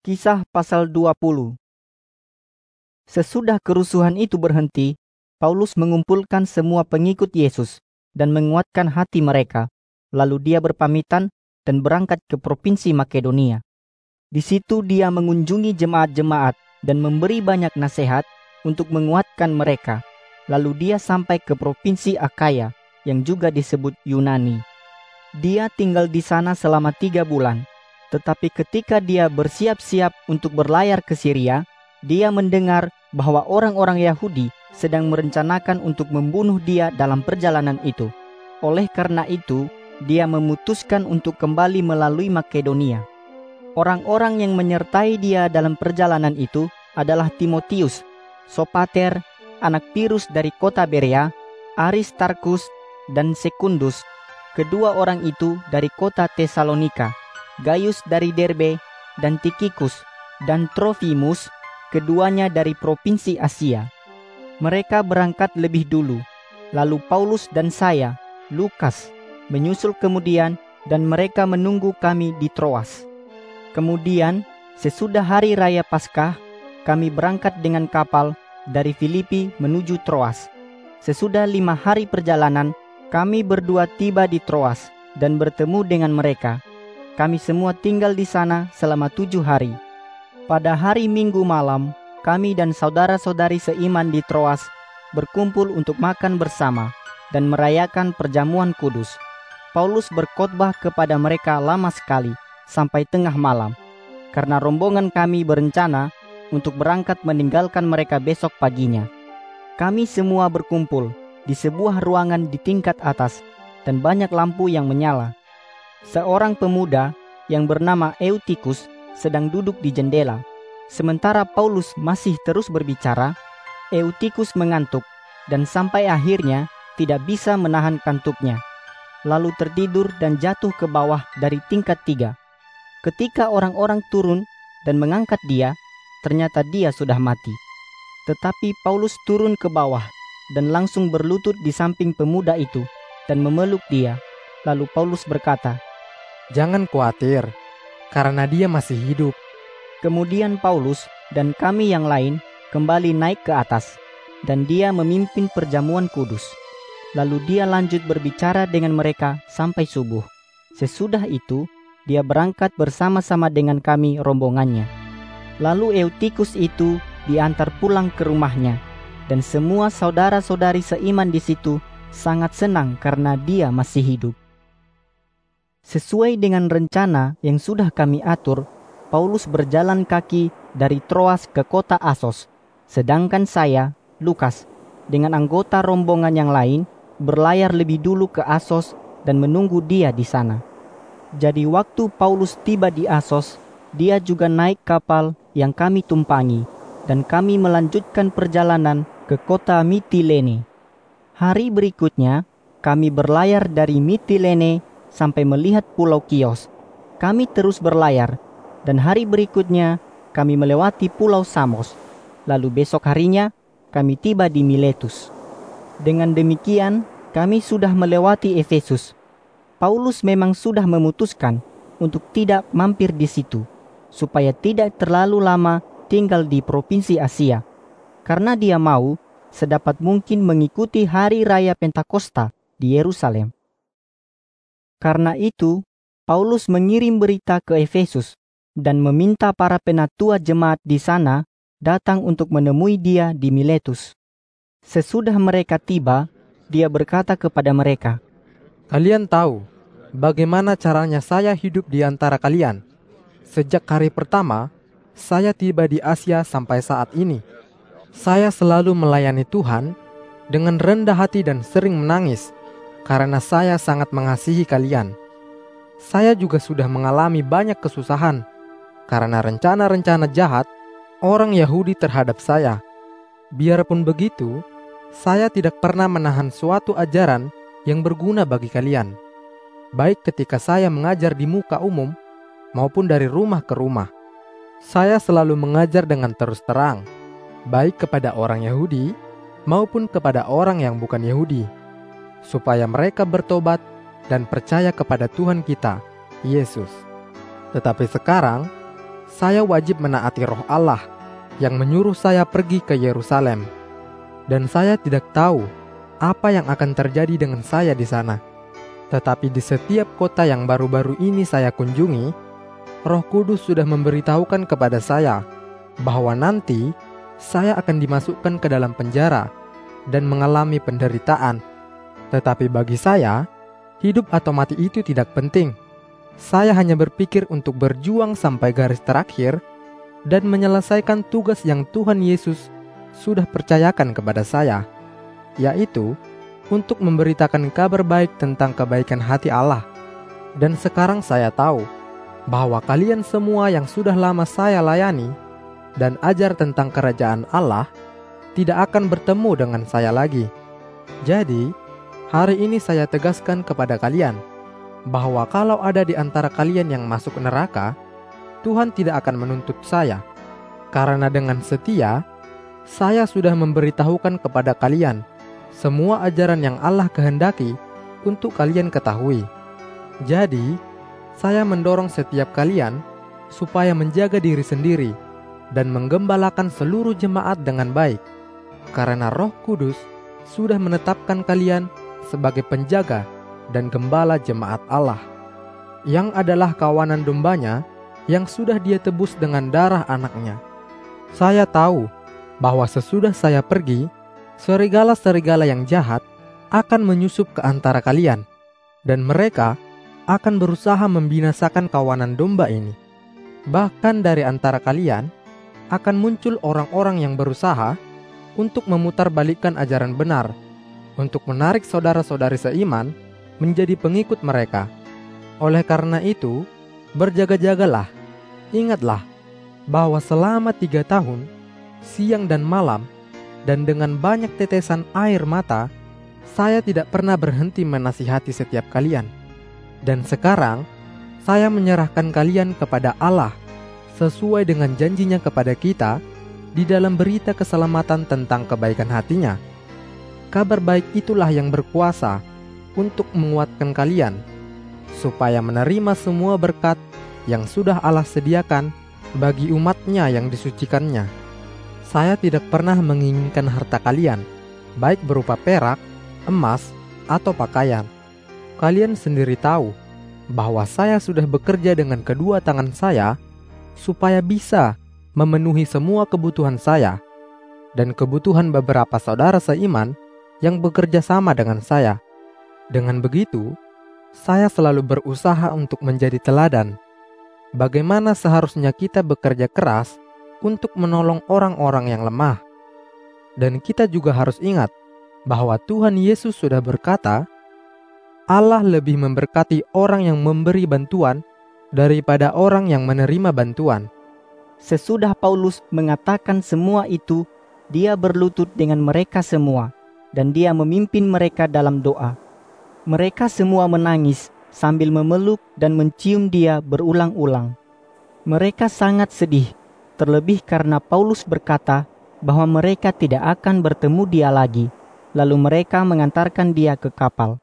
Kisah pasal 20 Sesudah kerusuhan itu berhenti, Paulus mengumpulkan semua pengikut Yesus dan menguatkan hati mereka. Lalu dia berpamitan dan berangkat ke provinsi Makedonia. Di situ dia mengunjungi jemaat-jemaat dan memberi banyak nasihat untuk menguatkan mereka. Lalu dia sampai ke provinsi Akaya yang juga disebut Yunani. Dia tinggal di sana selama tiga bulan. Tetapi ketika dia bersiap-siap untuk berlayar ke Syria, dia mendengar bahwa orang-orang Yahudi sedang merencanakan untuk membunuh dia dalam perjalanan itu. Oleh karena itu, dia memutuskan untuk kembali melalui Makedonia. Orang-orang yang menyertai dia dalam perjalanan itu adalah Timotius, Sopater, anak Pirus dari kota Berea, Aristarkus, dan Sekundus. Kedua orang itu dari kota Tesalonika, Gaius dari Derbe, dan Tikikus, dan Trofimus, keduanya dari provinsi Asia. Mereka berangkat lebih dulu, lalu Paulus dan saya, Lukas, menyusul kemudian dan mereka menunggu kami di Troas. Kemudian, sesudah hari raya Paskah, kami berangkat dengan kapal dari Filipi menuju Troas. Sesudah lima hari perjalanan, kami berdua tiba di Troas dan bertemu dengan mereka. Kami semua tinggal di sana selama tujuh hari. Pada hari Minggu malam, kami dan saudara-saudari seiman di Troas berkumpul untuk makan bersama dan merayakan perjamuan kudus. Paulus berkhotbah kepada mereka lama sekali, sampai tengah malam, karena rombongan kami berencana untuk berangkat meninggalkan mereka besok paginya. Kami semua berkumpul di sebuah ruangan di tingkat atas, dan banyak lampu yang menyala. Seorang pemuda yang bernama Eutikus sedang duduk di jendela. Sementara Paulus masih terus berbicara, Eutikus mengantuk dan sampai akhirnya tidak bisa menahan kantuknya lalu tertidur dan jatuh ke bawah dari tingkat tiga. Ketika orang-orang turun dan mengangkat dia, ternyata dia sudah mati. Tetapi Paulus turun ke bawah dan langsung berlutut di samping pemuda itu dan memeluk dia. Lalu Paulus berkata, Jangan khawatir, karena dia masih hidup. Kemudian Paulus dan kami yang lain kembali naik ke atas, dan dia memimpin perjamuan kudus. Lalu dia lanjut berbicara dengan mereka sampai subuh. Sesudah itu, dia berangkat bersama-sama dengan kami rombongannya. Lalu Eutikus itu diantar pulang ke rumahnya, dan semua saudara-saudari seiman di situ sangat senang karena dia masih hidup. Sesuai dengan rencana yang sudah kami atur, Paulus berjalan kaki dari Troas ke kota Asos, sedangkan saya, Lukas, dengan anggota rombongan yang lain berlayar lebih dulu ke Asos dan menunggu dia di sana. Jadi waktu Paulus tiba di Asos, dia juga naik kapal yang kami tumpangi dan kami melanjutkan perjalanan ke kota Mitilene. Hari berikutnya, kami berlayar dari Mitilene sampai melihat pulau Kios. Kami terus berlayar dan hari berikutnya kami melewati pulau Samos. Lalu besok harinya kami tiba di Miletus. Dengan demikian, kami sudah melewati Efesus. Paulus memang sudah memutuskan untuk tidak mampir di situ, supaya tidak terlalu lama tinggal di provinsi Asia, karena dia mau sedapat mungkin mengikuti hari raya Pentakosta di Yerusalem. Karena itu, Paulus mengirim berita ke Efesus dan meminta para penatua jemaat di sana datang untuk menemui dia di Miletus. Sesudah mereka tiba, dia berkata kepada mereka, Kalian tahu bagaimana caranya saya hidup di antara kalian. Sejak hari pertama, saya tiba di Asia sampai saat ini. Saya selalu melayani Tuhan dengan rendah hati dan sering menangis karena saya sangat mengasihi kalian. Saya juga sudah mengalami banyak kesusahan karena rencana-rencana jahat orang Yahudi terhadap saya. Biarpun begitu, saya tidak pernah menahan suatu ajaran yang berguna bagi kalian, baik ketika saya mengajar di muka umum maupun dari rumah ke rumah. Saya selalu mengajar dengan terus terang, baik kepada orang Yahudi maupun kepada orang yang bukan Yahudi, supaya mereka bertobat dan percaya kepada Tuhan kita, Yesus. Tetapi sekarang, saya wajib menaati roh Allah yang menyuruh saya pergi ke Yerusalem. Dan saya tidak tahu apa yang akan terjadi dengan saya di sana. Tetapi di setiap kota yang baru-baru ini saya kunjungi, Roh Kudus sudah memberitahukan kepada saya bahwa nanti saya akan dimasukkan ke dalam penjara dan mengalami penderitaan. Tetapi bagi saya, hidup atau mati itu tidak penting. Saya hanya berpikir untuk berjuang sampai garis terakhir dan menyelesaikan tugas yang Tuhan Yesus sudah percayakan kepada saya, yaitu untuk memberitakan kabar baik tentang kebaikan hati Allah. Dan sekarang saya tahu bahwa kalian semua yang sudah lama saya layani dan ajar tentang kerajaan Allah tidak akan bertemu dengan saya lagi. Jadi, hari ini saya tegaskan kepada kalian bahwa kalau ada di antara kalian yang masuk neraka, Tuhan tidak akan menuntut saya, karena dengan setia saya sudah memberitahukan kepada kalian semua ajaran yang Allah kehendaki untuk kalian ketahui. Jadi, saya mendorong setiap kalian supaya menjaga diri sendiri dan menggembalakan seluruh jemaat dengan baik, karena Roh Kudus sudah menetapkan kalian sebagai penjaga dan gembala jemaat Allah, yang adalah kawanan dombanya yang sudah dia tebus dengan darah anaknya. Saya tahu bahwa sesudah saya pergi, serigala-serigala yang jahat akan menyusup ke antara kalian, dan mereka akan berusaha membinasakan kawanan domba ini. Bahkan dari antara kalian akan muncul orang-orang yang berusaha untuk memutarbalikkan ajaran benar, untuk menarik saudara-saudari seiman menjadi pengikut mereka. Oleh karena itu, berjaga-jagalah Ingatlah bahwa selama tiga tahun, siang dan malam, dan dengan banyak tetesan air mata, saya tidak pernah berhenti menasihati setiap kalian. Dan sekarang, saya menyerahkan kalian kepada Allah sesuai dengan janjinya kepada kita di dalam berita keselamatan tentang kebaikan hatinya. Kabar baik itulah yang berkuasa untuk menguatkan kalian, supaya menerima semua berkat yang sudah Allah sediakan bagi umatnya yang disucikannya. Saya tidak pernah menginginkan harta kalian, baik berupa perak, emas, atau pakaian. Kalian sendiri tahu bahwa saya sudah bekerja dengan kedua tangan saya supaya bisa memenuhi semua kebutuhan saya dan kebutuhan beberapa saudara seiman yang bekerja sama dengan saya. Dengan begitu, saya selalu berusaha untuk menjadi teladan bagaimana seharusnya kita bekerja keras untuk menolong orang-orang yang lemah. Dan kita juga harus ingat bahwa Tuhan Yesus sudah berkata, Allah lebih memberkati orang yang memberi bantuan daripada orang yang menerima bantuan. Sesudah Paulus mengatakan semua itu, dia berlutut dengan mereka semua, dan dia memimpin mereka dalam doa. Mereka semua menangis sambil memeluk dan mencium dia berulang-ulang. Mereka sangat sedih, terlebih karena Paulus berkata bahwa mereka tidak akan bertemu dia lagi. Lalu mereka mengantarkan dia ke kapal.